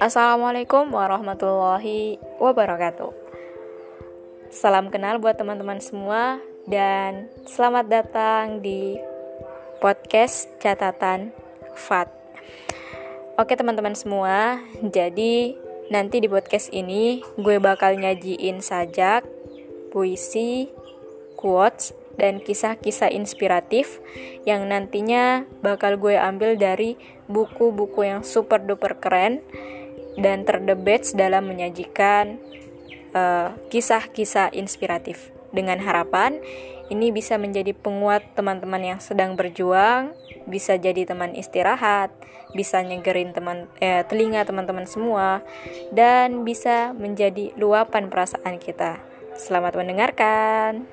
Assalamualaikum warahmatullahi wabarakatuh. Salam kenal buat teman-teman semua dan selamat datang di podcast catatan FAT. Oke teman-teman semua, jadi nanti di podcast ini gue bakal nyajiin sajak, puisi, quotes, dan kisah-kisah inspiratif yang nantinya bakal gue ambil dari buku-buku yang super duper keren dan terdebets dalam menyajikan eh, kisah-kisah uh, inspiratif. Dengan harapan ini bisa menjadi penguat teman-teman yang sedang berjuang, bisa jadi teman istirahat, bisa nyegerin teman eh, telinga teman-teman semua, dan bisa menjadi luapan perasaan kita. Selamat mendengarkan.